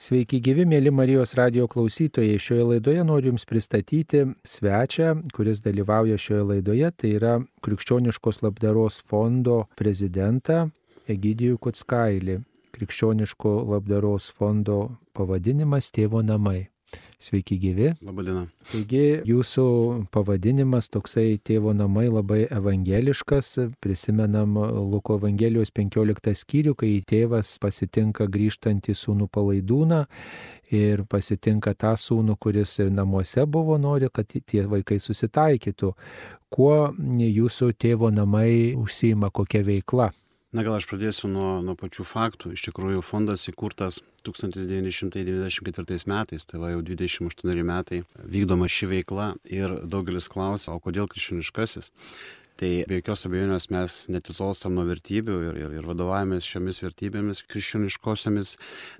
Sveiki gyvi, mėly Marijos radio klausytojai. Šioje laidoje noriu Jums pristatyti svečią, kuris dalyvauja šioje laidoje. Tai yra Krikščioniškos labdaros fondo prezidentą Egidijų Kutskailį. Krikščioniško labdaros fondo pavadinimas Tėvo namai. Sveiki gyvi. Labadiena. Taigi jūsų pavadinimas toksai tėvo namai labai evangeliškas. Prisimenam Luko Evangelijos 15 skyrių, kai tėvas pasitinka grįžtantį sūnų palaidūną ir pasitinka tą sūnų, kuris ir namuose buvo, nori, kad tie vaikai susitaikytų. Kuo jūsų tėvo namai užsima, kokia veikla? Na gal aš pradėsiu nuo, nuo pačių faktų. Iš tikrųjų, fondas įkurtas 1994 metais, tai va jau 28 metai vykdoma ši veikla ir daugelis klausia, o kodėl krikščioniškasis? Tai be jokios abejonės mes netitolstam nuo vertybių ir, ir, ir vadovavomės šiomis vertybėmis krikščioniškosiamis,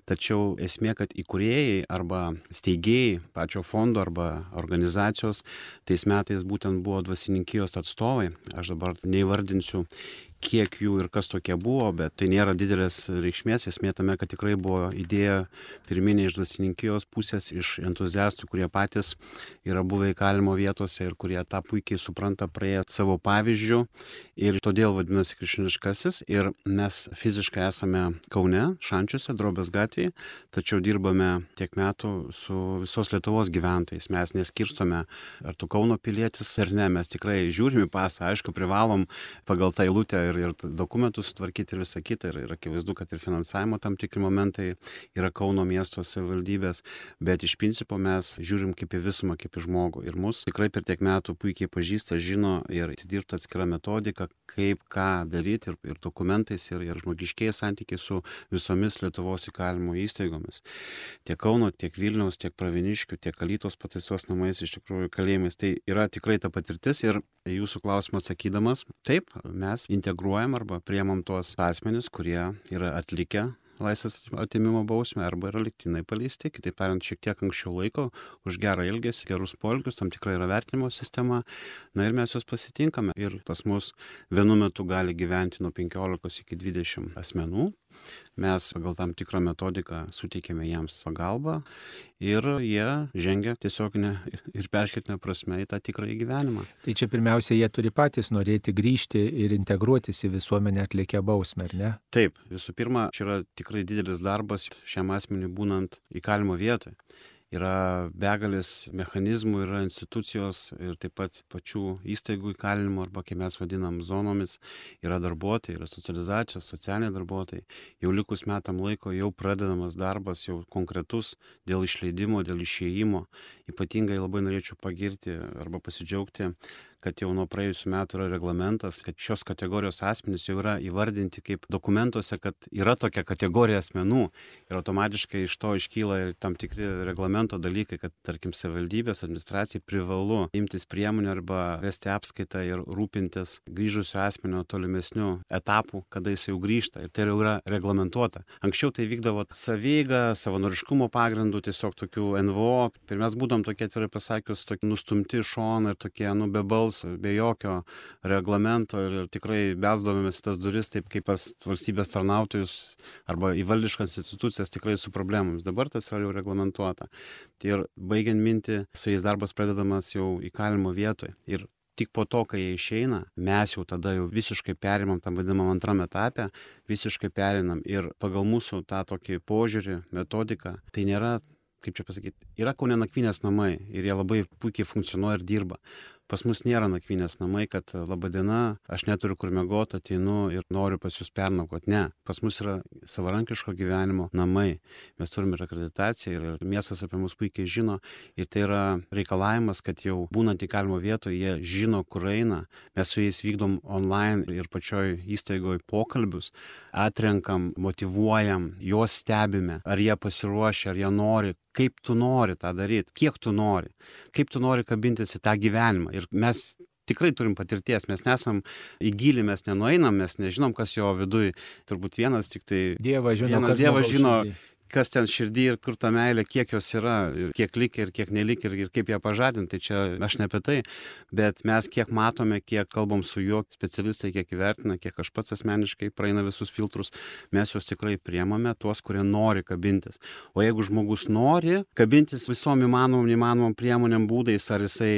tačiau esmė, kad įkūrėjai arba steigėjai pačio fondo arba organizacijos tais metais būtent buvo dvasininkijos atstovai. Aš dabar neįvardinsiu kiek jų ir kas tokie buvo, bet tai nėra didelės reikšmės, esmė tame, kad tikrai buvo idėja pirminė iš dvasininkijos pusės, iš entuziastų, kurie patys yra buvę įkalimo vietose ir kurie tą puikiai supranta praėję savo pavyzdžių. Ir todėl vadinasi krikščioniškasis. Ir mes fiziškai esame Kaune, Šančiuose, Drobės gatvėje, tačiau dirbame tiek metų su visos Lietuvos gyventojais, mes neskirstome ar tu Kauno pilietis ar ne, mes tikrai žiūrime pasą, aišku, privalom pagal tą eilutę ir, ir dokumentus sutvarkyti ir visą kitą. Ir, ir akivaizdu, kad ir finansavimo tam tikri momentai yra Kauno miesto savivaldybės, bet iš principo mes žiūrim kaip į visumą, kaip į žmogų. Ir mus tikrai per tiek metų puikiai pažįsta, žino ir atidirbta atskira metodika, kaip ką daryti ir, ir dokumentais, ir, ir žmogiškiai santykiai su visomis Lietuvos įkalinimo įstaigomis. Tiek Kauno, tiek Vilniaus, tiek Praviniškių, tiek Kalytos pataisos namais, iš tikrųjų kalėjimais. Tai yra tikrai ta patirtis ir jūsų klausimą atsakydamas, taip, mes integruojame integruojam arba priemam tuos asmenis, kurie yra atlikę laisvės atimimo bausmę arba yra liktinai paleisti, kitaip tariant, šiek tiek anksčiau laiko už gerą ilgesį, gerus polgius, tam tikrai yra vertinimo sistema. Na ir mes juos pasitinkame ir pas mus vienu metu gali gyventi nuo 15 iki 20 asmenų. Mes pagal tam tikrą metodiką suteikėme jiems pagalbą ir jie žengia tiesioginę ir perkeltinę prasme į tą tikrąjį gyvenimą. Tai čia pirmiausia, jie turi patys norėti grįžti ir integruotis į visuomenę atlikę bausmę, ar ne? Taip, visų pirma, čia yra tikrai didelis darbas šiam asmeniui būnant įkalimo vietoje yra begalės mechanizmų, yra institucijos ir taip pat pačių įstaigų įkalinimo arba, kaip mes vadinam, zonomis, yra darbuotojai, yra socializacijos, socialiniai darbuotojai. Jau likus metam laiko jau pradedamas darbas, jau konkretus dėl išleidimo, dėl išėjimo. Ypatingai labai norėčiau pagirti arba pasidžiaugti kad jau nuo praėjusių metų yra reglamentas, kad šios kategorijos asmenys jau yra įvardinti kaip dokumentuose, kad yra tokia kategorija asmenų ir automatiškai iš to iškyla ir tam tikri reglamento dalykai, kad tarkim savivaldybės administracijai privalu imtis priemonių arba vesti apskaitą ir rūpintis grįžusio asmenio tolimesnių etapų, kada jis jau grįžta. Ir tai jau yra reglamentuota. Anksčiau tai vykdavo savyga, savanoriškumo pagrindų, tiesiog tokių NVO. Ir mes būdom tokie atvirai pasakius, tokie nustumti iš šono ir tokie, nu, be balsų balso, be jokio reglamento ir, ir tikrai besdavomės tas duris taip kaip pas valstybės tarnautojus arba į valdiškas institucijas tikrai su problemomis. Dabar tas yra jau reglamentuota. Tai ir baigiant minti, su jais darbas pradedamas jau įkalimo vietoje. Ir tik po to, kai jie išeina, mes jau tada jau visiškai perimam tam vadinamam antram etapę, visiškai perinam ir pagal mūsų tą tokį požiūrį, metodiką, tai nėra, kaip čia pasakyti, yra kaunė nakvynės namai ir jie labai puikiai funkcionuoja ir dirba pas mus nėra nakvynės namai, kad laba diena, aš neturiu kur mėgoti, ateinu ir noriu pas jūs pernakvoti. Ne, pas mus yra savarankiško gyvenimo namai. Mes turime ir akreditaciją ir miestas apie mus puikiai žino ir tai yra reikalavimas, kad jau būnant įkalimo vietoje jie žino, kur eina. Mes su jais vykdom online ir pačioj įstaigoje pokalbius, atrenkam, motivuojam, juos stebime, ar jie pasiruošę, ar jie nori, kaip tu nori tą daryti, kiek tu nori, kaip tu nori kabintis į tą gyvenimą. Ir mes tikrai turim patirties, mes nesam į gilį, mes nenueinam, mes nežinom, kas jo viduje. Turbūt vienas tik tai... Dievas žino, vienas Dievas žino, kas ten širdį ir kur ta meilė, kiek jos yra, ir kiek likia, ir kiek nelikia, ir, ir kaip ją pažadinti. Tai čia aš ne apie tai, bet mes kiek matome, kiek kalbam su juo specialistai, kiek įvertina, kiek aš pats asmeniškai praeina visus filtrus, mes juos tikrai priemame, tuos, kurie nori kabintis. O jeigu žmogus nori kabintis visom įmanomom, įmanomom priemonėm būdais, ar jisai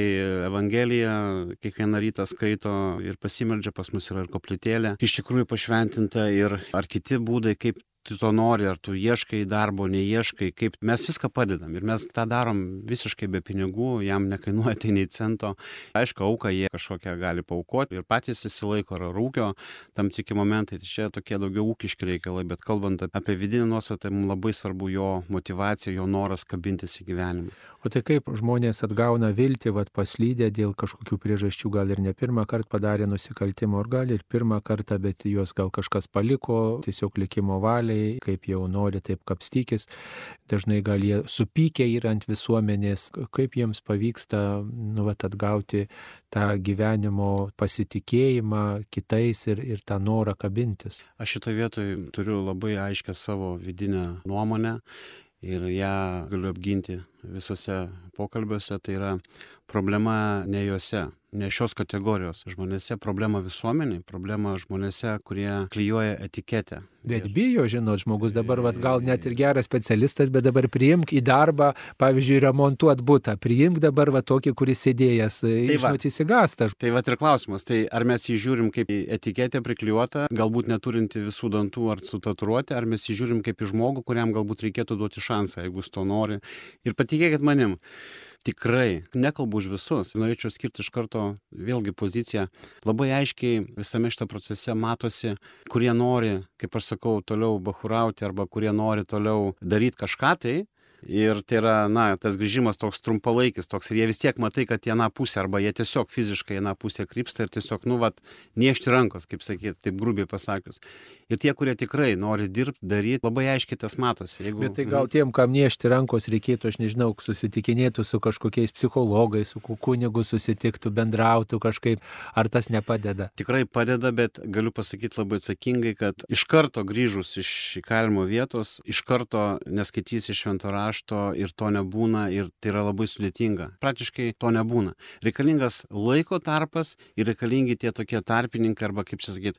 Evangeliją kiekvieną rytą skaito ir pasimeldžia, pas mus yra ir koplytėlė, iš tikrųjų pašventinta ir ar kiti būdai, kaip tu to nori, ar tu ieškai darbo, neieškai, kaip mes viską padedam ir mes tą darom visiškai be pinigų, jam nekainuoja tai nei cento. Aišku, auką jie kažkokią gali paukoti ir patys įsilaiko ar rūkio tam tikri momentai, tai čia tokie daugiau ūkiški reikalai, bet kalbant apie vidinį nuosavą, tai mums labai svarbu jo motivacija, jo noras kabintis į gyvenimą. O tai kaip žmonės atgauna viltį, vad paslydę dėl kažkokių priežasčių, gal ir ne pirmą kartą padarė nusikaltimą, ar gal ir pirmą kartą, bet juos gal kažkas paliko, tiesiog likimo valiai, kaip jau nori, taip kapstykis. Dažnai gal jie supykę yra ant visuomenės, kaip jiems pavyksta nu, vat, atgauti tą gyvenimo pasitikėjimą kitais ir, ir tą norą kabintis. Aš šitoje vietoje turiu labai aiškę savo vidinę nuomonę ir ją galiu apginti visuose pokalbiuose, tai yra problema ne juose, ne šios kategorijos žmonėse, problema visuomeniai, problema žmonėse, kurie klyjuoja etiketę. Bet bijo, žinot, žmogus dabar, vat, gal net ir geras specialistas, bet dabar priimk į darbą, pavyzdžiui, remontuot būtą, priimk dabar va tokį, kuris sėdėjęs, tai žinot, įsigasta. Tai va ir klausimas, tai ar mes jį žiūrim kaip į etiketę priklijuotą, galbūt neturinti visų dantų ar sutaturuoti, ar mes jį žiūrim kaip į žmogų, kuriam galbūt reikėtų duoti šansą, jeigu jis to nori. Ir patikėkit manim, tikrai nekalbu už visus. Norėčiau skirti iš karto vėlgi poziciją. Labai aiškiai visame šitame procese matosi kurie nori kaip aš sakau toliau bachūrauti arba kurie nori toliau daryt kažką tai ir tai yra na tas grįžimas toks trumpalaikis toks ir jie vis tiek matai kad į aną pusę arba jie tiesiog fiziškai į aną pusę krypsta ir tiesiog nu vat niežti rankos kaip sakyt taip grubiai pasakius. Ir tie kurie tikrai nori dirbt daryt labai aiškiai tas matosi jeigu bet tai gal tiem kam niežti rankos reikėtų aš nežinau susitikinėtų su kažkokiais psichologais su kunigu susitiktų bendrautų kažkaip ar tas nepadeda? Tikrai padeda bet galiu pasakyt labai atsakingai kad iš karto grįžus iš įkalinimo vietos iš karto neskaitysi švento rašto ir to nebūna ir tai yra labai sudėtinga. Praktiškai to nebūna. Reikalingas laiko tarpas ir reikalingi tie tokie tarpininkai arba, kaip čia sakyti,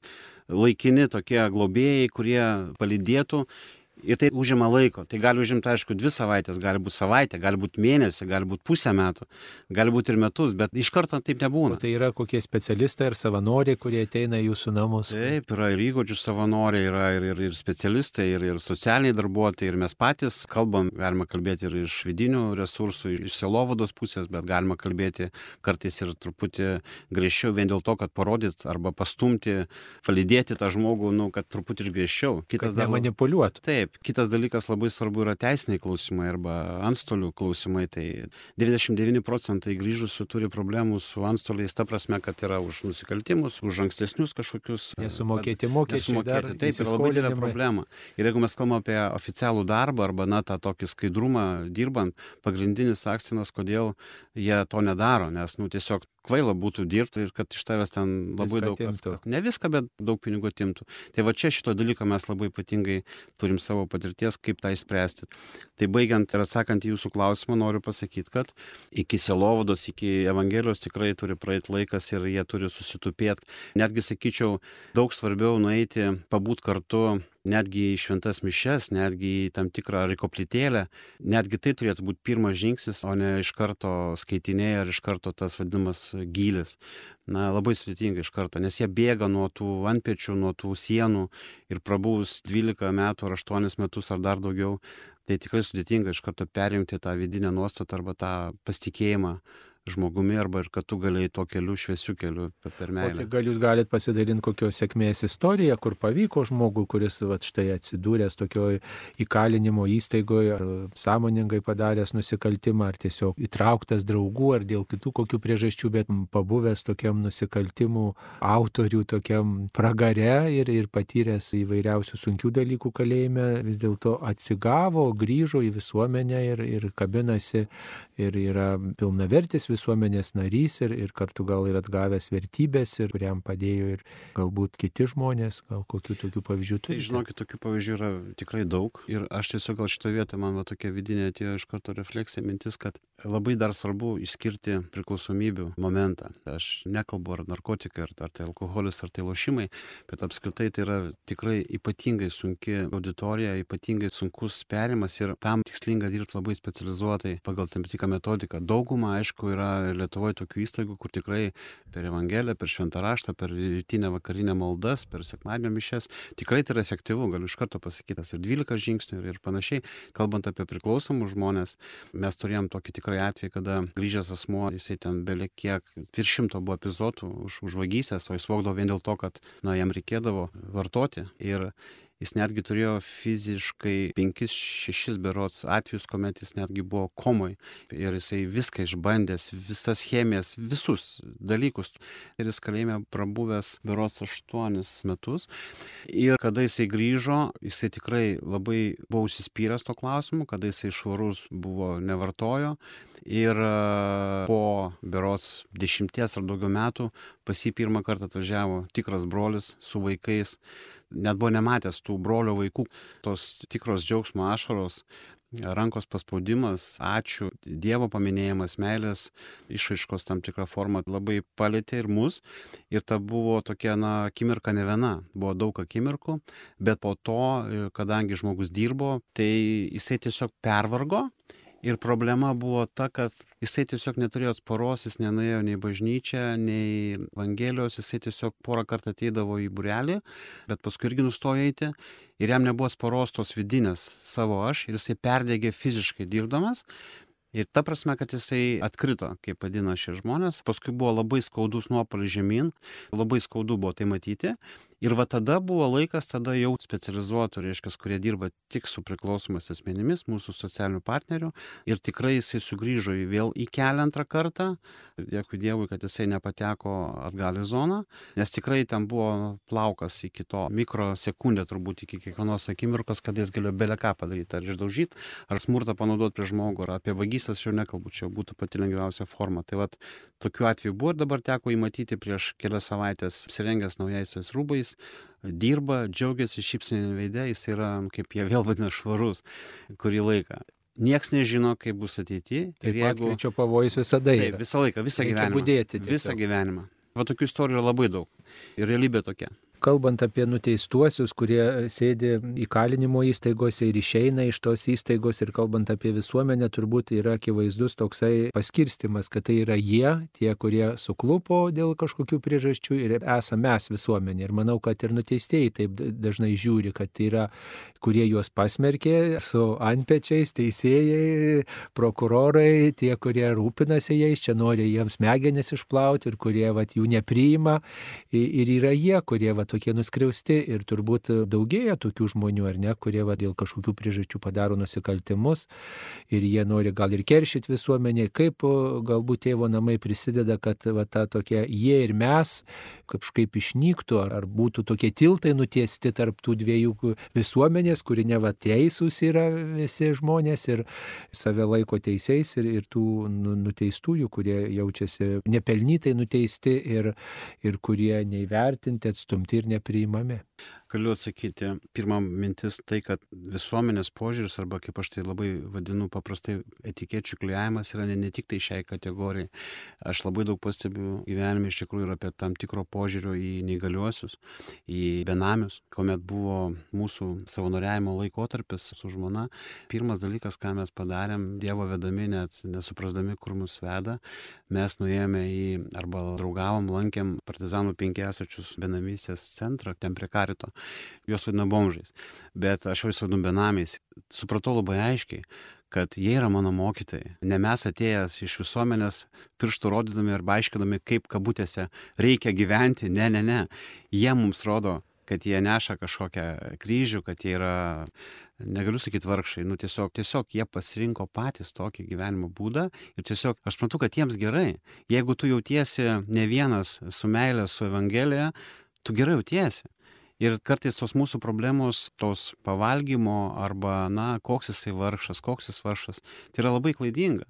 laikini tokie globėjai, kurie palydėtų ir tai užima laiko. Tai gali užimti, aišku, dvi savaitės, gali būti savaitė, gali būti mėnesį, gali būti pusę metų, gali būti ir metus, bet iš karto taip nebūna. O tai yra kokie specialistai ir savanoriai, kurie ateina į jūsų namus? Taip, yra ir įgūdžių savanoriai, yra ir, ir, ir specialistai, ir, ir socialiniai darbuotojai, ir mes patys kalbam, galima kalbėti ir iš vidinių resursų, iš selovados pusės, bet galima kalbėti kartais ir truputį griežčiau vien dėl to, kad parodyt arba pastumti, palydėti tą žmogų, nu, kad truputį ir griežčiau. Kitas dar manipuliuotų. Taip, kitas dalykas labai svarbu yra teisiniai klausimai arba antstolių klausimai. Tai 99 procentai grįžusių turi problemų su antstoliais, ta prasme, kad yra už nusikaltimus, už ankstesnius kažkokius. Nesumokėti mokesčiai. Nesumokėti, taip, yra labai didelė problema. Ir jeigu mes kalbame apie oficialų darbą arba, na, tą tokį skaidrumą dirbant, pagrindinis akstinas, kodėl jie to nedaro, nes, nu, tiesiog kvaila būtų dirbti ir kad iš tavęs ten labai viską daug kas. Ne viską, bet daug pinigų atimtų. Tai va čia šito dalyko mes labai ypatingai turim savo patirties, kaip tą išspręsti. Tai baigiant ir atsakant jūsų klausimą, noriu pasakyti, kad iki selovados, iki Evangelijos tikrai turi praeiti laikas ir jie turi susitupėti. Netgi sakyčiau, daug svarbiau nueiti, pabūt kartu netgi į šventas mišes, netgi į tam tikrą rikoplytėlę, netgi tai turėtų būti pirmas žingsnis, o ne iš karto skaitiniai ar iš karto tas vadinamas gylis. Na, labai sudėtinga iš karto, nes jie bėga nuo tų antpečių, nuo tų sienų ir prabūus 12 metų ar 8 metus ar dar daugiau, tai tikrai sudėtinga iš karto perimti tą vidinę nuostatą arba tą pasitikėjimą žmogumi arba ir kad tu galėjai tuo keliu, šviesiu keliu per meilę. Tai gal jūs galite pasidalinti kokios sėkmės istoriją, kur pavyko žmogui, kuris va, štai atsidūręs tokioje įkalinimo įstaigoje, ar sąmoningai padaręs nusikaltimą, ar tiesiog įtrauktas draugų, ar dėl kitų kokių priežasčių, bet pabuvęs tokiam nusikaltimų autorių, tokiam pragare ir, ir patyręs įvairiausių sunkių dalykų kalėjime, vis dėlto atsigavo, grįžo į visuomenę ir, ir kabinasi ir yra pilnavertis visuomenės narys ir, ir kartu gal ir atgavęs vertybės ir kuriam padėjo ir galbūt kiti žmonės, gal kokių tokių pavyzdžių turi. Tai žinokit, tokių pavyzdžių yra tikrai daug ir aš tiesiog gal šitoje vietoje man va tokia vidinė atėjo iš karto refleksija mintis, kad labai dar svarbu išskirti priklausomybių momentą. Aš nekalbu ar narkotikai, ar, ar tai alkoholis, ar tai lošimai, bet apskritai tai yra tikrai ypatingai sunki auditorija, ypatingai sunkus perimas ir tam tikslinga dirbti labai specializuotai pagal tam tikrą metodiką. Dauguma, aišku, yra Lietuvoje tokių įstaigų, kur tikrai per Evangeliją, per Šventą raštą, per rytinę vakarinę maldas, per sekmadienio mišes, tikrai tai yra efektyvu, galiu iš karto pasakytas ir 12 žingsnių ir, ir panašiai. Kalbant apie priklausomus žmonės, mes turėjom tokį tikrai atvejį, kada grįžęs asmuo, jisai ten beveik kiek, virš šimto buvo epizodų už, už vagystės, o jis vogdavo vien dėl to, kad na, jam reikėdavo vartoti. Ir jis netgi turėjo fiziškai penkis šešis berods atvejus kuomet jis netgi buvo komoj. Ir jisai viską išbandęs visas chemijas visus dalykus. Ir jis kalėjime prabuvęs berods aštuonis metus. Ir kada jisai grįžo jisai tikrai labai buvo užsispyręs tuo klausimu kada jisai švarus buvo nevartojo. Ir po berods dešimties ar daugiau metų pas jį pirmą kartą atvažiavo tikras brolis su vaikais net buvo nematęs tų brolio vaikų, tos tikros džiaugsmo ašaros, rankos paspaudimas, ačiū, Dievo paminėjimas, meilės, išaiškos tam tikrą formą labai palėtė ir mus. Ir ta buvo tokia, na, akimirka ne viena, buvo daug akimirkų, bet po to, kadangi žmogus dirbo, tai jisai tiesiog pervargo ir problema buvo ta kad jisai tiesiog neturėjo atsparos jis nenuėjo nei bažnyčią nei evangelijos jisai tiesiog porą kartų ateidavo į būrelį bet paskui irgi nustojo eiti ir jam nebuvo atsparos tos vidinės savo aš ir jisai perdegė fiziškai dirbdamas Ir ta prasme, kad jisai atkrito, kaip vadina šie žmonės, paskui buvo labai skaudus nuopolis žemyn, labai skaudu buvo tai matyti. Ir va tada buvo laikas, tada jau specializuotų, reiškia, kurie dirba tik su priklausomais asmenimis, mūsų socialinių partnerių. Ir tikrai jisai sugrįžo į vėl į kelią antrą kartą. Dėkui Dievui, kad jisai nepateko atgal į zoną, nes tikrai ten buvo plaukas iki to mikrosekundę, turbūt iki kiekvienos akimirkos, kad jis galėjo beleką padaryti, ar išdaužyti, ar smurtą panaudoti prie žmogų, ar apie vagystės aš jau nekalbu, čia būtų pati lengviausia forma. Tai vad, tokių atvejų buvo ir dabar teko įmatyti prieš kelias savaitės apsirengęs naujais rūbais dirba, džiaugiasi šypsenį veidę, jis yra, kaip jie vėl vadina, švarus kurį laiką. Niekas nežino, kaip bus ateityje. Ir jeigu... Čia pavojus visada yra. Taip, visą laiką, visą Reikia gyvenimą. Tiesiog. visą gyvenimą. Va tokių istorijų yra labai daug. Ir realybė tokia kalbant apie nuteistuosius, kurie sėdi įkalinimo įstaigose ir išeina iš tos įstaigos ir kalbant apie visuomenę, turbūt yra akivaizdus toksai paskirstimas, kad tai yra jie, tie, kurie suklupo dėl kažkokių priežasčių ir esame mes visuomenė. Ir manau, kad ir nuteistieji taip dažnai žiūri, kad tai yra, kurie juos pasmerkė su antpečiais, teisėjai, prokurorai, tie, kurie rūpinasi jais, čia nori jiems smegenis išplauti ir kurie vat, jų nepriima. Ir yra jie, kurie vat, tokie nuskriausti ir turbūt daugėja tokių žmonių, ar ne, kurie va, dėl kažkokių priežasčių padaro nusikaltimus ir jie nori gal ir keršyti visuomenėje, kaip galbūt tėvo namai prisideda, kad va, ta tokia jie ir mes kažkaip išnyktų, ar, ar būtų tokie tiltai nutiesti tarp tų dviejų visuomenės, kuri ne va teisūs yra visi žmonės ir save laiko teisėjais ir, ir tų nu, nuteistųjų, kurie jaučiasi nepelnytai nuteisti ir, ir kurie neįvertinti, atstumti ir nepriimami galiu atsakyti pirma mintis tai kad visuomenės požiūris arba kaip aš tai labai vadinu paprastai etikečių klijavimas yra ne, ne tik tai šiai kategorijai. Aš labai daug pastebiu gyvenime iš tikrųjų ir apie tam tikro požiūrio į neįgaliuosius, į benamius, kuomet buvo mūsų savanoriavimo laikotarpis su žmona. Pirmas dalykas, ką mes padarėm, Dievo vedami, net nesuprasdami, kur mus veda, mes nuėjome į arba draugavom, lankėm partizanų penkiasačius benamysės centrą, ten prie karito juos vadina bomžais, bet aš juos vadinu benamiais. Supratau labai aiškiai, kad jie yra mano mokytojai. Ne mes atėjęs iš visuomenės pirštų rodydami arba aiškinami, kaip kabutėse reikia gyventi. Ne, ne, ne. Jie mums rodo, kad jie neša kažkokią kryžių, kad jie yra, negaliu sakyti vargšai, nu tiesiog, tiesiog jie pasirinko patys tokį gyvenimo būdą ir tiesiog aš matau, kad jiems gerai. Jeigu tu jautiesi ne vienas su meilė, su Evangelija, tu gerai jautiesi. Ir kartais tos mūsų problemos, tos pavalgymo arba, na, koks jisai vargšas, koks jis vargšas, tai yra labai klaidinga.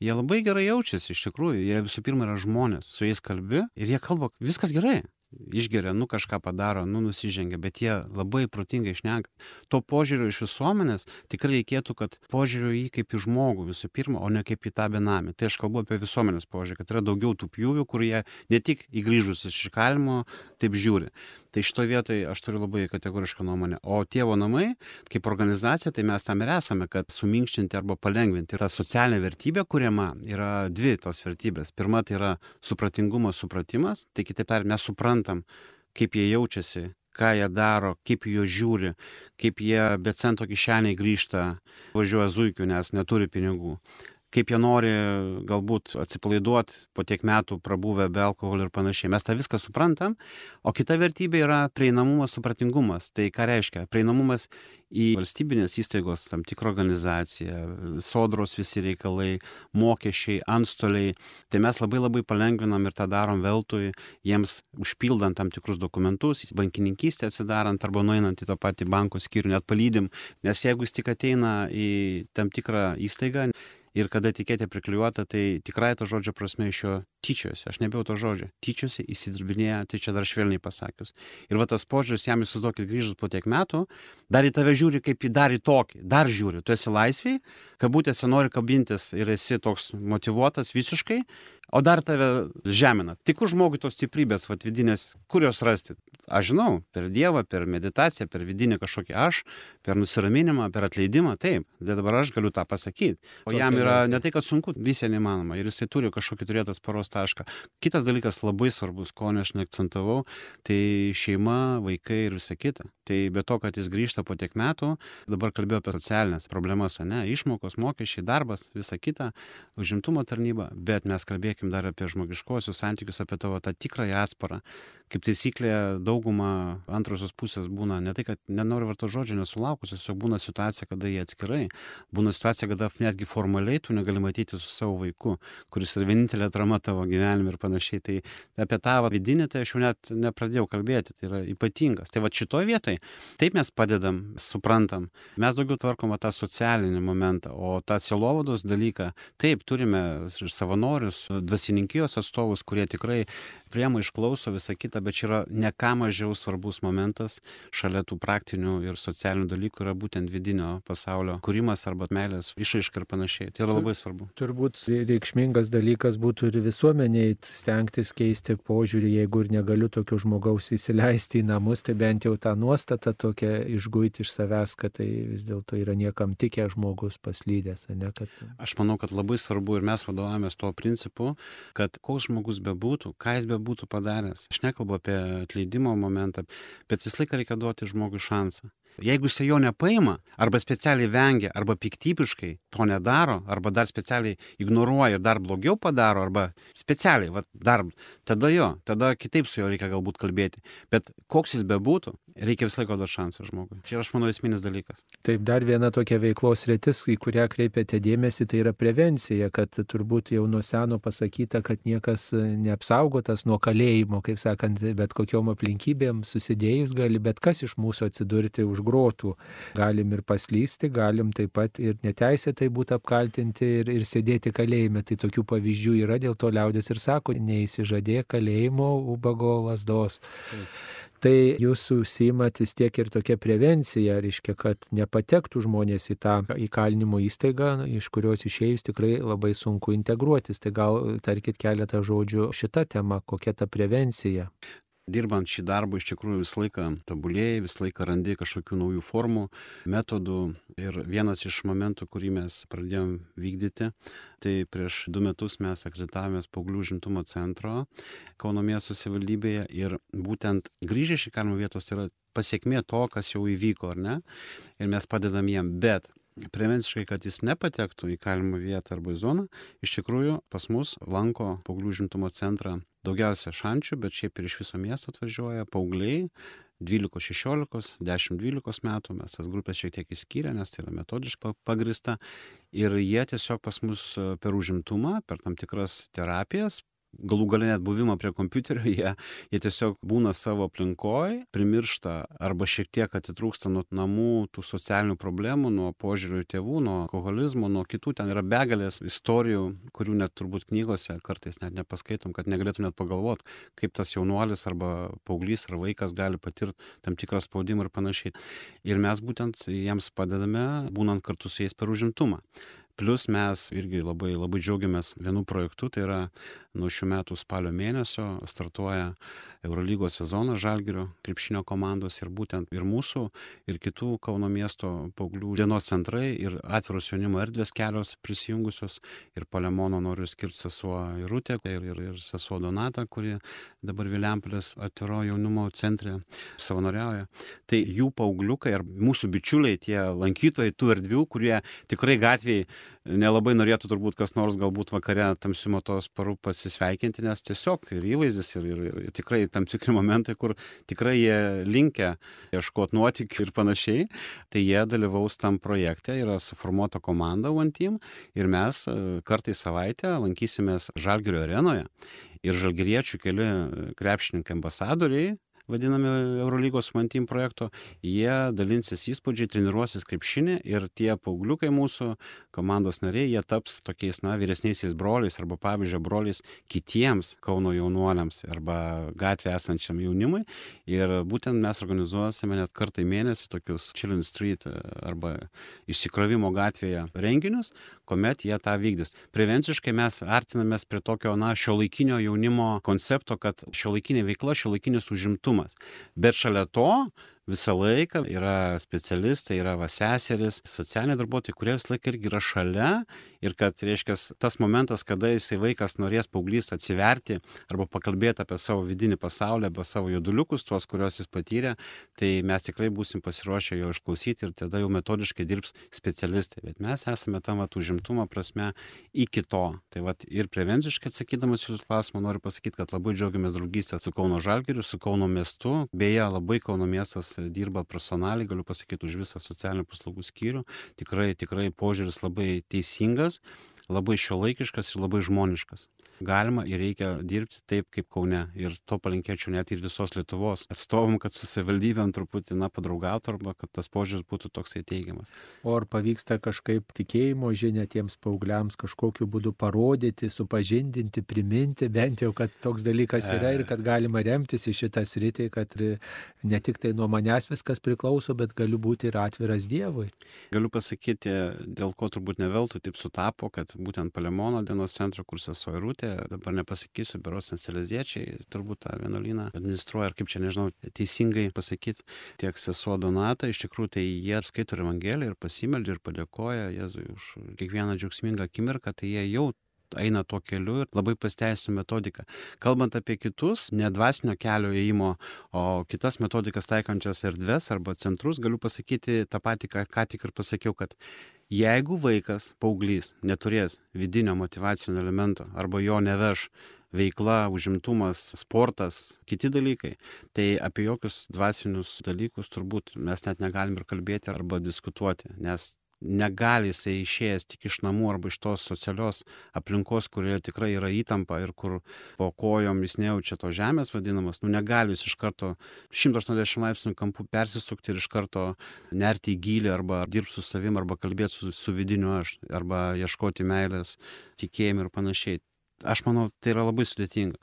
jie labai gerai jaučiasi iš tikrųjų jie visų pirma yra žmonės su jais kalbi ir jie kalba viskas gerai išgeria, nu kažką padaro, nu nusižengia, bet jie labai protingai išneka. To požiūrio iš visuomenės tikrai reikėtų, kad požiūrio į jį kaip į žmogų visų pirma, o ne kaip į tą benamį. Tai aš kalbu apie visuomenės požiūrį, kad yra daugiau tų pjūvių, kurie ne tik įgrįžus iš įkalimo taip žiūri. Tai šitoje vietoje aš turiu labai kategorišką nuomonę. O tėvo namai, kaip organizacija, tai mes tam ir esame, kad suminkštinti arba palengvinti. Ir ta socialinė vertybė kuriama yra dvi tos vertybės. Pirma tai yra supratingumas, supratimas. Tai kitaip tariant, mes suprantam, kaip jie jaučiasi, ką jie daro, kaip jie žiūri, kaip jie be cento kišeniai grįžta, važiuoja zuikiu, nes neturi pinigų kaip jie nori galbūt atsipalaiduot po tiek metų prabuvę be alkoholio ir panašiai. Mes tą viską suprantam, o kita vertybė yra prieinamumas, supratingumas. Tai ką reiškia? Prieinamumas į valstybinės įstaigos, tam tikrą organizaciją, sodros visi reikalai, mokesčiai, antstoliai. Tai mes labai labai palengvinam ir tą darom veltui, jiems užpildant tam tikrus dokumentus, bankininkystę atsidarant arba nueinant į tą patį banko skyrių, net palydim, nes jeigu jis tik ateina į tam tikrą įstaigą, ir kada etiketė priklijuota, tai tikrai to žodžio prasme iš jo tyčiojasi. Aš nebijau to žodžio. Tyčiojasi, įsidirbinėja, tai čia dar švelniai pasakius. Ir va tas požiūris, jam įsivaizduokit grįžus po tiek metų, dar į tave žiūri kaip į dar į tokį, dar žiūri. Tu esi laisviai, kabutėse nori kabintis ir esi toks motivuotas visiškai, o dar tave žemina. Tik už žmogui tos stiprybės, vad vidinės, kur jos rasti? Aš žinau, per Dievą, per meditaciją, per vidinį kažkokį aš, per nusiraminimą, per atleidimą, taip, bet dabar aš galiu tą pasakyti. O Tokia jam yra ne tai, kad sunku, visai neįmanoma ir jisai turi kažkokį turėtas paros tašką. Kitas dalykas labai svarbus, ko aš neakcentavau, tai šeima, vaikai ir visa kita. Tai be to, kad jis grįžta po tiek metų, dabar kalbėjau apie socialinės problemas, o ne, išmokos, mokesčiai, darbas, visa kita, užimtumo tarnyba, bet mes kalbėkim dar apie žmogiškuosius santykius, apie tavo tą tikrąją atsparą. Kaip taisyklė, dauguma antrosios pusės būna ne tai, kad nenori varto žodžio nesulaukusios, tiesiog būna situacija, kada jie atskirai. Būna situacija, kada netgi formaliai tu negali matyti su savo vaiku, kuris yra vienintelė atrama tavo gyvenime ir panašiai. Tai apie tą vidinį tai aš jau net nepradėjau kalbėti, tai yra ypatingas. Tai va šitoje vietoje taip mes padedam, suprantam, mes daugiau tvarkome tą socialinį momentą, o tą silovados dalyką, taip turime ir savanorius, dvasininkijos atstovus, kurie tikrai priema išklauso visą kitą, bet čia yra ne ką mažiau svarbus momentas šalia tų praktinių ir socialinių dalykų yra būtent vidinio pasaulio kūrimas arba meilės išaiška ir panašiai. Tai yra labai svarbu. Turbūt reikšmingas dalykas būtų ir visuomeniai stengtis keisti požiūrį, jeigu ir negaliu tokio žmogaus įsileisti į namus, tai bent jau tą nuostatą tokią išguiti iš savęs, kad tai vis dėlto yra niekam tikė žmogus paslydęs. Ne, kad... Aš manau, kad labai svarbu ir mes vadovavomės tuo principu, kad koks žmogus bebūtų, ką jis bebūtų padaręs, aš nekalbu apie atleidimo momentą, bet visą laiką reikia duoti žmogui šansą. Jeigu jisai jo nepaima, arba specialiai vengia, arba piktybiškai to nedaro, arba dar specialiai ignoruoja ir dar blogiau padaro, arba specialiai, va, dar, tada jo, tada kitaip su juo reikia galbūt kalbėti. Bet koks jis bebūtų, reikia visą laiką duoti šansą žmogui. Čia aš manau esminis dalykas. Taip, dar viena tokia veiklos rytis, į kurią kreipiate dėmesį, tai yra prevencija, kad turbūt jau nuo seno pasakyta, kad niekas neapsaugotas nuo kalėjimo, kaip sakant, bet kokiom aplinkybėm susidėjus gali bet kas iš mūsų atsidurti už grotų. Galim ir paslysti, galim taip pat ir neteisėtai būti apkaltinti ir, ir sėdėti kalėjime. Tai tokių pavyzdžių yra, dėl to liaudės ir sako, neįsižadė kalėjimo ubago lasdos. Taip. Tai jūs užsiimat vis tiek ir tokia prevencija, reiškia, kad nepatektų žmonės į tą įkalinimo įstaigą, iš kurios išėjus tikrai labai sunku integruotis. Tai gal tarkit keletą žodžių šitą temą, kokia ta prevencija dirbant šį darbą iš tikrųjų visą laiką tobulėjai, visą laiką randi kažkokių naujų formų, metodų. Ir vienas iš momentų, kurį mes pradėjom vykdyti, tai prieš du metus mes akreditavomės paauglių žimtumo centro Kauno miesto savivaldybėje ir būtent grįžę iš įkalinimo vietos yra pasiekmė to, kas jau įvyko, ar ne? Ir mes padedam jiem, bet prevenciškai, kad jis nepatektų į kalimą vietą arba į zoną, iš tikrųjų pas mus lanko paauglių žimtumo centrą daugiausia šančių, bet šiaip ir iš viso miesto atvažiuoja paaugliai, 12, 16, 10, 12 metų, mes tas grupės šiek tiek įskyrė, nes tai yra metodiškai pagrista ir jie tiesiog pas mus per užimtumą, per tam tikras terapijas galų galia net buvimą prie kompiuterio, jie, jie tiesiog būna savo aplinkoje, primiršta arba šiek tiek atitrūksta nuo namų, tų socialinių problemų, nuo požiūrių į tėvų, nuo alkoholizmo, nuo kitų. Ten yra begalės istorijų, kurių net turbūt knygose kartais net nepaskaitom, kad negalėtum net pagalvoti, kaip tas jaunuolis arba paauglys ar vaikas gali patirti tam tikrą spaudimą ir panašiai. Ir mes būtent jiems padedame, būnant kartu su jais per užimtumą. Plus mes irgi labai, labai džiaugiamės vienu projektu, tai yra nuo šių metų spalio mėnesio startuoja Eurolygos sezonas Žalgirio krepšinio komandos ir būtent ir mūsų, ir kitų Kauno miesto paauglių dienos centrai ir atviros jaunimo erdvės kelios prisijungusios ir Palemono noriu skirti sesuo Irutė ir, ir, ir sesuo Donata, kuri dabar Viliampolės atviro jaunimo centre savanoriauja. Tai jų paaugliukai ar mūsų bičiuliai, tie lankytojai tų erdvių, kurie tikrai gatvėje nelabai norėtų turbūt kas nors galbūt vakare tamsiu matos paru pasisveikinti, nes tiesiog ir įvaizdis, ir, ir, ir tikrai tam tikri momentai, kur tikrai jie linkia ieškoti nuotikių ir panašiai, tai jie dalyvaus tam projekte, yra suformuota komanda One Team ir mes e, kartai savaitę lankysimės Žalgirio arenoje ir žalgiriečių keli krepšininkai ambasadoriai vadinami Eurolygos Mantim projekto, jie dalinsis įspūdžiai, treniruosis krepšinį ir tie paaugliukai mūsų komandos nariai, jie taps tokiais, na, vyresniaisiais broliais arba pavyzdžio broliais kitiems Kauno jaunuoliams arba gatvė esančiam jaunimui. Ir būtent mes organizuosime net kartą į mėnesį tokius Chillin Street arba išsikrovimo gatvėje renginius, kuomet jie tą vykdys. Prevenciškai mes artinamės prie tokio, na, šio laikinio jaunimo koncepto, kad šio laikinė veikla, šio laikinis užimtumas. Bet šalia to visą laiką yra specialistai, yra va seseris, socialiniai darbuotojai, kurie visą laiką irgi yra šalia ir kad, reiškia, tas momentas, kada jisai vaikas norės paauglys atsiverti arba pakalbėti apie savo vidinį pasaulį, apie savo juduliukus, tuos, kuriuos jis patyrė, tai mes tikrai būsim pasiruošę jo išklausyti ir tada jau metodiškai dirbs specialistai. Bet mes esame tam vat užimtumo prasme iki to. Tai vat ir prevenciškai atsakydamas jūsų klausimą noriu pasakyti, kad labai džiaugiamės draugystę su Kauno Žalgiriu, su Kauno miestu. Beje, labai Kauno miestas dirba profesionaliai, galiu pasakyti, už visą socialinių paslaugų skyrių. Tikrai, tikrai požiūris labai teisingas labai šiuolaikiškas ir labai žmoniškas. Galima ir reikia dirbti taip, kaip Kaune. Ir to palinkėčiau net ir visos Lietuvos atstovom, kad su savivaldybėm truputį, na, padraugautų arba kad tas požiūris būtų toksai teigiamas. O ar pavyksta kažkaip tikėjimo žinia tiems paaugliams kažkokiu būdu parodyti, supažindinti, priminti, bent jau, kad toks dalykas yra ir kad galima remtis į šitą sritį, kad ne tik tai nuo manęs viskas priklauso, bet galiu būti ir atviras Dievui. Galiu pasakyti, dėl ko turbūt neveltui taip sutapo, kad būtent Palemono dienos centro, kur sesuo Irutė, dabar nepasakysiu, beros Anseleziečiai, turbūt tą vienuolyną administruoja, ar kaip čia nežinau teisingai pasakyti, tiek sesuo Donata, iš tikrųjų tai jie skaito Evangeliją ir pasimeldžia ir padėkoja Jėzui už kiekvieną džiaugsmingą akimirką, tai jie jau eina tuo keliu ir labai pasteisino metodiką. Kalbant apie kitus, ne dvasinio kelio ėjimo, o kitas metodikas taikančias erdves arba centrus, galiu pasakyti tą patį, ką, ką tik ir pasakiau, kad jeigu vaikas, paauglys, neturės vidinio motivacinio elemento arba jo neveš veikla, užimtumas, sportas, kiti dalykai, tai apie jokius dvasinius dalykus turbūt mes net negalim ir kalbėti arba diskutuoti, nes negali jisai išėjęs tik iš namų arba iš tos socialios aplinkos, kurioje tikrai yra įtampa ir kur po kojom jis nejaučia to žemės vadinamas, nu negali jis iš karto 180 laipsnių kampų persisukti ir iš karto nerti į gilį arba dirbti su savim arba kalbėti su, su vidiniu aš arba ieškoti meilės, tikėjimų ir panašiai. Aš manau, tai yra labai sudėtinga.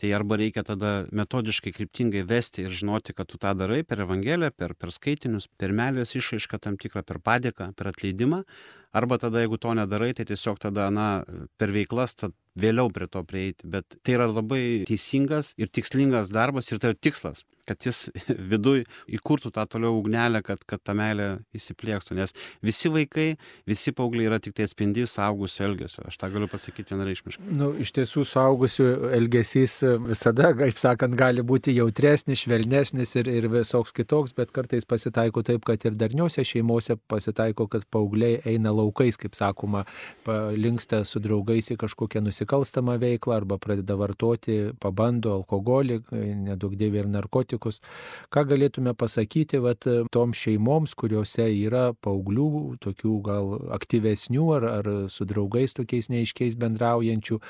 Tai arba reikia tada metodiškai, kryptingai vesti ir žinoti, kad tu tą darai per Evangeliją, per, per skaitinius, per meilės išaišką tam tikrą, per padėką, per atleidimą, arba tada, jeigu to nedarai, tai tiesiog tada, na, per veiklas, tad vėliau prie to prieiti. Bet tai yra labai teisingas ir tikslingas darbas ir tai yra tikslas kad jis viduj įkurtų tą toliau ugnelę, kad, kad ta meilė įsiplėkstų. Nes visi vaikai, visi paaugliai yra tik tai atspindys saugusio elgesio. Aš tą galiu pasakyti vienareišmiškai. Nu, iš tiesų, saugusio elgesys visada, kaip sakant, gali būti jautresnis, švelnesnis ir, ir visoks kitoks, bet kartais pasitaiko taip, kad ir darniuose šeimose pasitaiko, kad paaugliai eina laukais, kaip sakoma, linksta su draugais į kažkokią nusikalstamą veiklą arba pradeda vartoti, pabando alkoholį, nedaug dėvė ir narkotikus. Ką galėtume pasakyti vat, toms šeimoms, kuriuose yra paauglių, tokių gal aktyvesnių ar, ar su draugais tokiais neiškiais bendraujančių,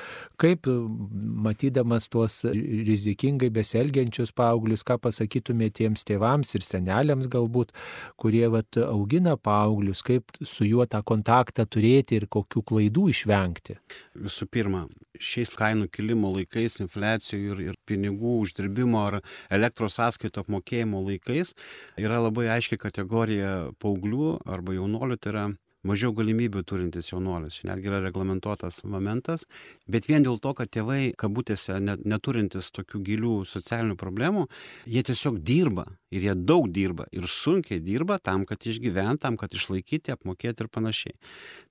kaip matydamas tuos rizikingai besielgiančius paauglius, ką pasakytumėte tiems tėvams ir seneliams galbūt, kurie vat, augina paauglius, kaip su juo tą kontaktą turėti ir kokių klaidų išvengti? Visų pirma, šiais kainų kilimo laikais, infliacijų ir, ir pinigų uždirbimo ar elektros sąskaito apmokėjimo laikais yra labai aiški kategorija paauglių arba jaunuolių, tai yra mažiau galimybių turintis jaunuolis. Netgi yra reglamentuotas momentas, bet vien dėl to, kad tėvai, kabutėse, neturintis tokių gilių socialinių problemų, jie tiesiog dirba ir jie daug dirba ir sunkiai dirba tam, kad išgyvent, tam, kad išlaikyti, apmokėti ir panašiai.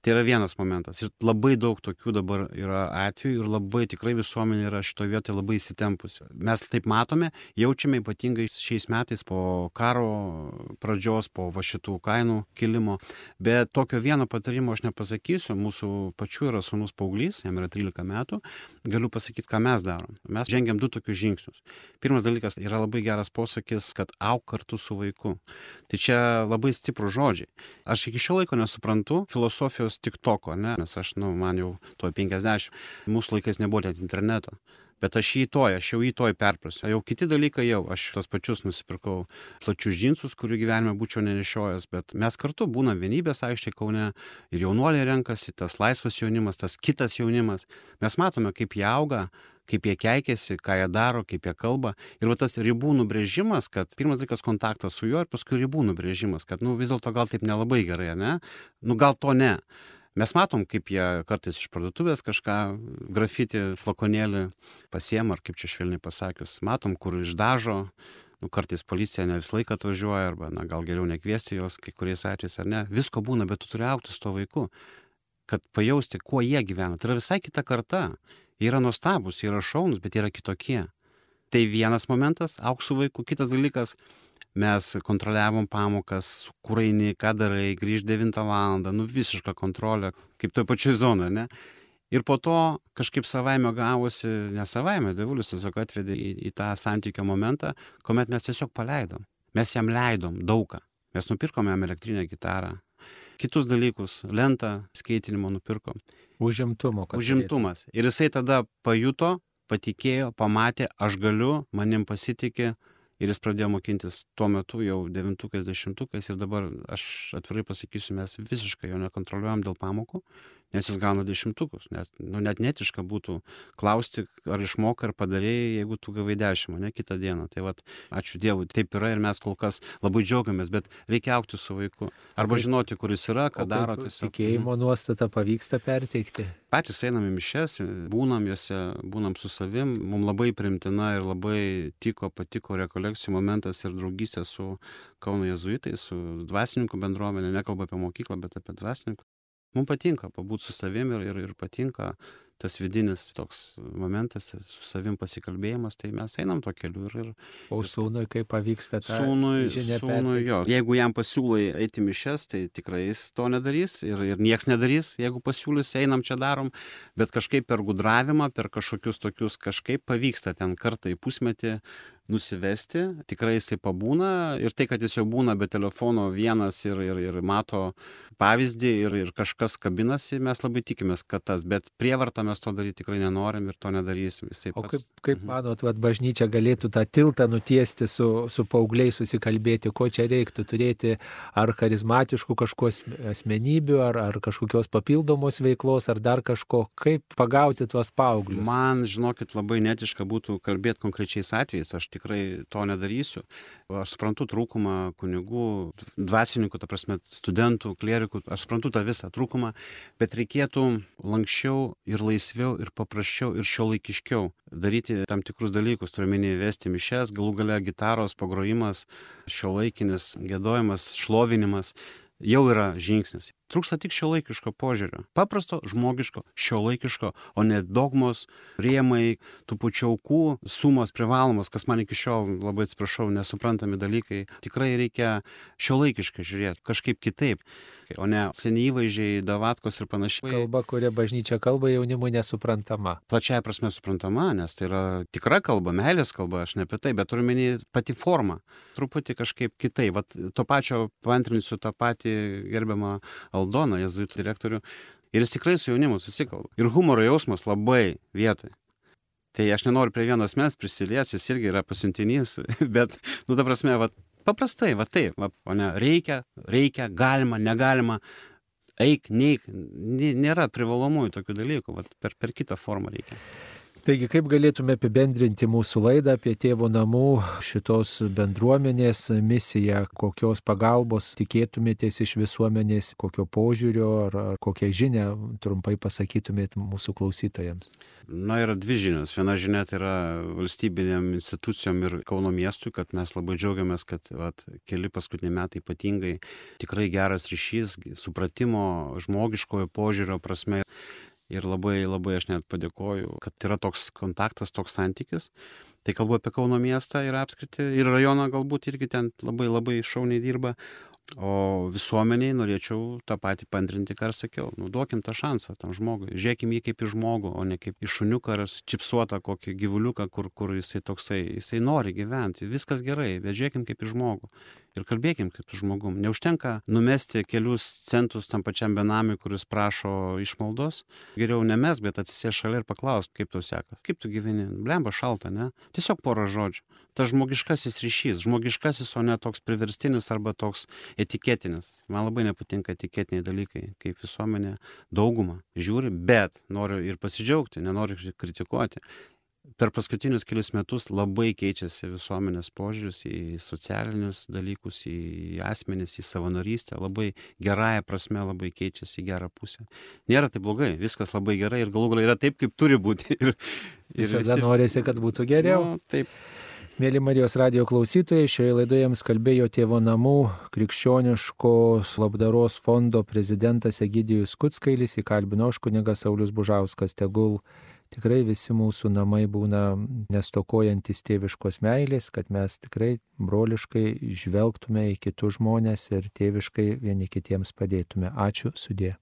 Tai yra vienas momentas. Ir labai daug tokių dabar yra atvejų ir labai tikrai visuomenė yra šitoje vietoje labai įsitempusi. Mes taip matome, jaučiame ypatingai šiais metais po karo pradžios, po va šitų kainų kilimo, bet tokio tokio vieno patarimo aš nepasakysiu, mūsų pačių yra sunus paauglys, jam yra 13 metų, galiu pasakyti, ką mes darom. Mes žengiam du tokius žingsnius. Pirmas dalykas yra labai geras posakis, kad auk kartu su vaiku. Tai čia labai stiprų žodžiai. Aš iki šio laiko nesuprantu filosofijos tik toko, ne? nes aš, nu, man jau to 50, mūsų laikais nebuvo net interneto bet aš jį toj, aš jau jį toj perprasiu. Jau kiti dalykai jau, aš tos pačius nusipirkau plačius džinsus, kurių gyvenime būčiau nenešiojęs, bet mes kartu būnam vienybės aikštėje Kaune ir jaunuoliai renkasi, tas laisvas jaunimas, tas kitas jaunimas. Mes matome, kaip jie auga, kaip jie keikiasi, ką jie daro, kaip jie kalba. Ir va tas ribų nubrėžimas, kad pirmas dalykas kontaktas su juo ir paskui ribų nubrėžimas, kad nu, vis dėlto gal taip nelabai gerai, ne? Nu gal to ne. Mes matom, kaip jie kartais iš parduotuvės kažką, grafiti, flakonėlį pasiema, ar kaip čia švelniai pasakius. Matom, kur išdažo, nu, kartais policija ne visą laiką atvažiuoja, arba na, gal geriau nekviesti jos kai kuriais atvejais ar ne. Visko būna, bet tu turi aukti su to vaiku, kad pajausti, kuo jie gyvena. Tai yra visai kita karta. Jie yra nuostabus, jie yra šaunus, bet jie yra kitokie. Tai vienas momentas, auksų vaikų. Kitas dalykas, mes kontroliavom pamokas, kur eini, ką darai, grįž 9 val. nu visiška kontrolė, kaip toj pačioj zonoje, ne? Ir po to kažkaip savaime gavosi, ne savaime, devulis tiesiog atvedė į, į tą santykio momentą, kuomet mes tiesiog paleidom. Mes jam leidom daugą. Mes nupirkom jam elektrinę gitarą, kitus dalykus, lentą skaitinimo nupirkom. Užimtumo. Užimtumas. Ir jisai tada pajuto, patikėjo, pamatė, aš galiu, manim pasitikė, ir jis pradėjo mokintis tuo metu jau devintukais dešimtukais ir dabar aš atvirai pasakysiu mes visiškai jo nekontroliuojam dėl pamokų nes jis gauna dešimtukus net nu net neetiška būtų klausti ar išmokai ar padarei jeigu tu gavai dešim ane kitą dieną. Tai vat ačiū dievui taip yra ir mes kol kas labai džiaugiamės bet reikia augti su vaiku. Arba žinoti kur jis yra ką daro tiesiog. tikėjimo nuostatą pavyksta perteikti? Patys einam į mišias būnam jose būnam su savim. Mum labai priimtina ir labai tiko patiko rekolekcijų momentas ir draugystė su kauno jėzuitais su dvasininkų bendruomene. Nekalbu apie mokyklą bet apie dvasininkų mum patinka pabūt su savim ir ir ir patinka tas vidinis toks momentas su savim pasikalbėjimas tai mes einam tuo keliu ir ir o sūnui kaip pavyksta tą sūnui sūnui jo. jeigu jam pasiūlai eit į mišias tai tikrai jis to nedarys ir ir nieks nedarys jeigu pasiūlysi einam čia darom. Bet kažkaip per gudravimą per kažkokius tokius kažkaip pavyksta ten kartą į pusmetį nusivesti tikrai jisai pabūna ir tai kad jis jau būna be telefono vienas ir ir ir mato pavyzdį ir ir kažkas kabinasi mes labai tikimės kad tas bet prievarta mes to daryt tikrai nenorim ir to nedarysim. Jisai o pats kaip kaip Mhm. manot vat bažnyčia galėtų tą tiltą nutiesti su su paaugliais susikalbėti ko čia reiktų turėti ar charizmatiškų kažkuo asme- asmenybių ar ar kažkokios papildomos veiklos ar dar kažko? Kaip pagauti tuos paauglius? Man, žinokit, labai netiška būtų kalbėti konkrečiais atvejais, aš tikrai to nedarysiu. Aš suprantu trūkumą kunigų, dvasininkų, ta prasme, studentų, klerikų, aš suprantu tą visą trūkumą, bet reikėtų lankščiau ir laisviau ir paprasčiau ir šio laikiškiau daryti tam tikrus dalykus, turiuomenį vesti mišes, galų gale gitaros pagrojimas, šio laikinis gėdojimas, šlovinimas jau yra žingsnis. Trūksta tik šio laikiško požiūrio. Paprasto, žmogiško, šio laikiško, o ne dogmos, rėmai, tų pačių aukų, sumos privalomos, kas man iki šiol labai atsiprašau, nesuprantami dalykai. Tikrai reikia šio laikiškai žiūrėti, kažkaip kitaip o ne seni įvaizdžiai, davatkos ir panašiai. Kalba, kuria bažnyčia kalba jaunimui nesuprantama. Plačiai prasme suprantama, nes tai yra tikra kalba, meilės kalba, aš ne apie tai, bet turiu menį pati forma, truputį kažkaip kitai. Vat to pačio pantrinsiu tą patį gerbiamą Aldoną, jezuitų direktorių. Ir jis tikrai su jaunimu susikalba. Ir humoro jausmas labai vietoj. Tai aš nenoriu prie vienos mes prisilies, jis irgi yra pasiuntinys, bet, nu, ta prasme, va, paprastai, va taip, va, o ne reikia, reikia, galima, negalima, eik, neik, nėra privalomųjų tokių dalykų, va, per, per kitą formą reikia. Taigi, kaip galėtume apibendrinti mūsų laidą apie tėvo namų šitos bendruomenės misiją, kokios pagalbos tikėtumėtės iš visuomenės, kokio požiūrio ar, ar kokią žinę trumpai pasakytumėt mūsų klausytojams? Na, yra dvi žinios. Viena žinia tai yra valstybinėm institucijom ir Kauno miestui, kad mes labai džiaugiamės, kad vat, keli paskutiniai metai ypatingai tikrai geras ryšys, supratimo, žmogiškojo požiūrio prasme ir labai labai aš net padėkoju, kad yra toks kontaktas, toks santykis. Tai kalbu apie Kauno miestą ir apskritį, ir rajoną galbūt irgi ten labai labai šauniai dirba, O visuomeniai norėčiau tą patį pantrinti, ką ir sakiau. Duokim tą šansą tam žmogui. Žiūrėkim jį kaip į žmogų, o ne kaip į šuniuką ar čipsuotą kokį gyvuliuką, kur, kur jisai toksai, jisai nori gyventi. Viskas gerai, bet žiūrėkim kaip į žmogų. Ir kalbėkim kaip žmogum. Neužtenka numesti kelius centus tam pačiam benamiui, kuris prašo išmaldos. Geriau nemes, bet atsisės šalia ir paklaus, kaip tau sekas. Kaip tu gyveni? Blemba šalta, ne? Tiesiog porą žodžių. Ta žmogiškasis ryšys. Žmogiškasis, o ne toks priverstinis arba toks etiketinis. Man labai nepatinka etiketiniai dalykai, kaip visuomenė daugumą žiūri, bet noriu ir pasidžiaugti, nenoriu kritikuoti. Per paskutinius kelius metus labai keičiasi visuomenės požiūris į socialinius dalykus, į asmenis, į savanorystę. Labai gerąją prasme labai keičiasi į gerą pusę. Nėra tai blogai, viskas labai gerai ir galų galia yra taip, kaip turi būti. Ir, ir Visada visi... norisi, kad būtų geriau. Nu, taip. Mėly Marijos radio klausytojai, šioje laidoje jums kalbėjo tėvo namų krikščioniškos labdaros fondo prezidentas Egidijus Kutskailis, įkalbino aš kunigas Saulis Bužauskas, tegul tikrai visi mūsų namai būna nestokojantis tėviškos meilės, kad mes tikrai broliškai žvelgtume į kitus žmonės ir tėviškai vieni kitiems padėtume. Ačiū, sudė.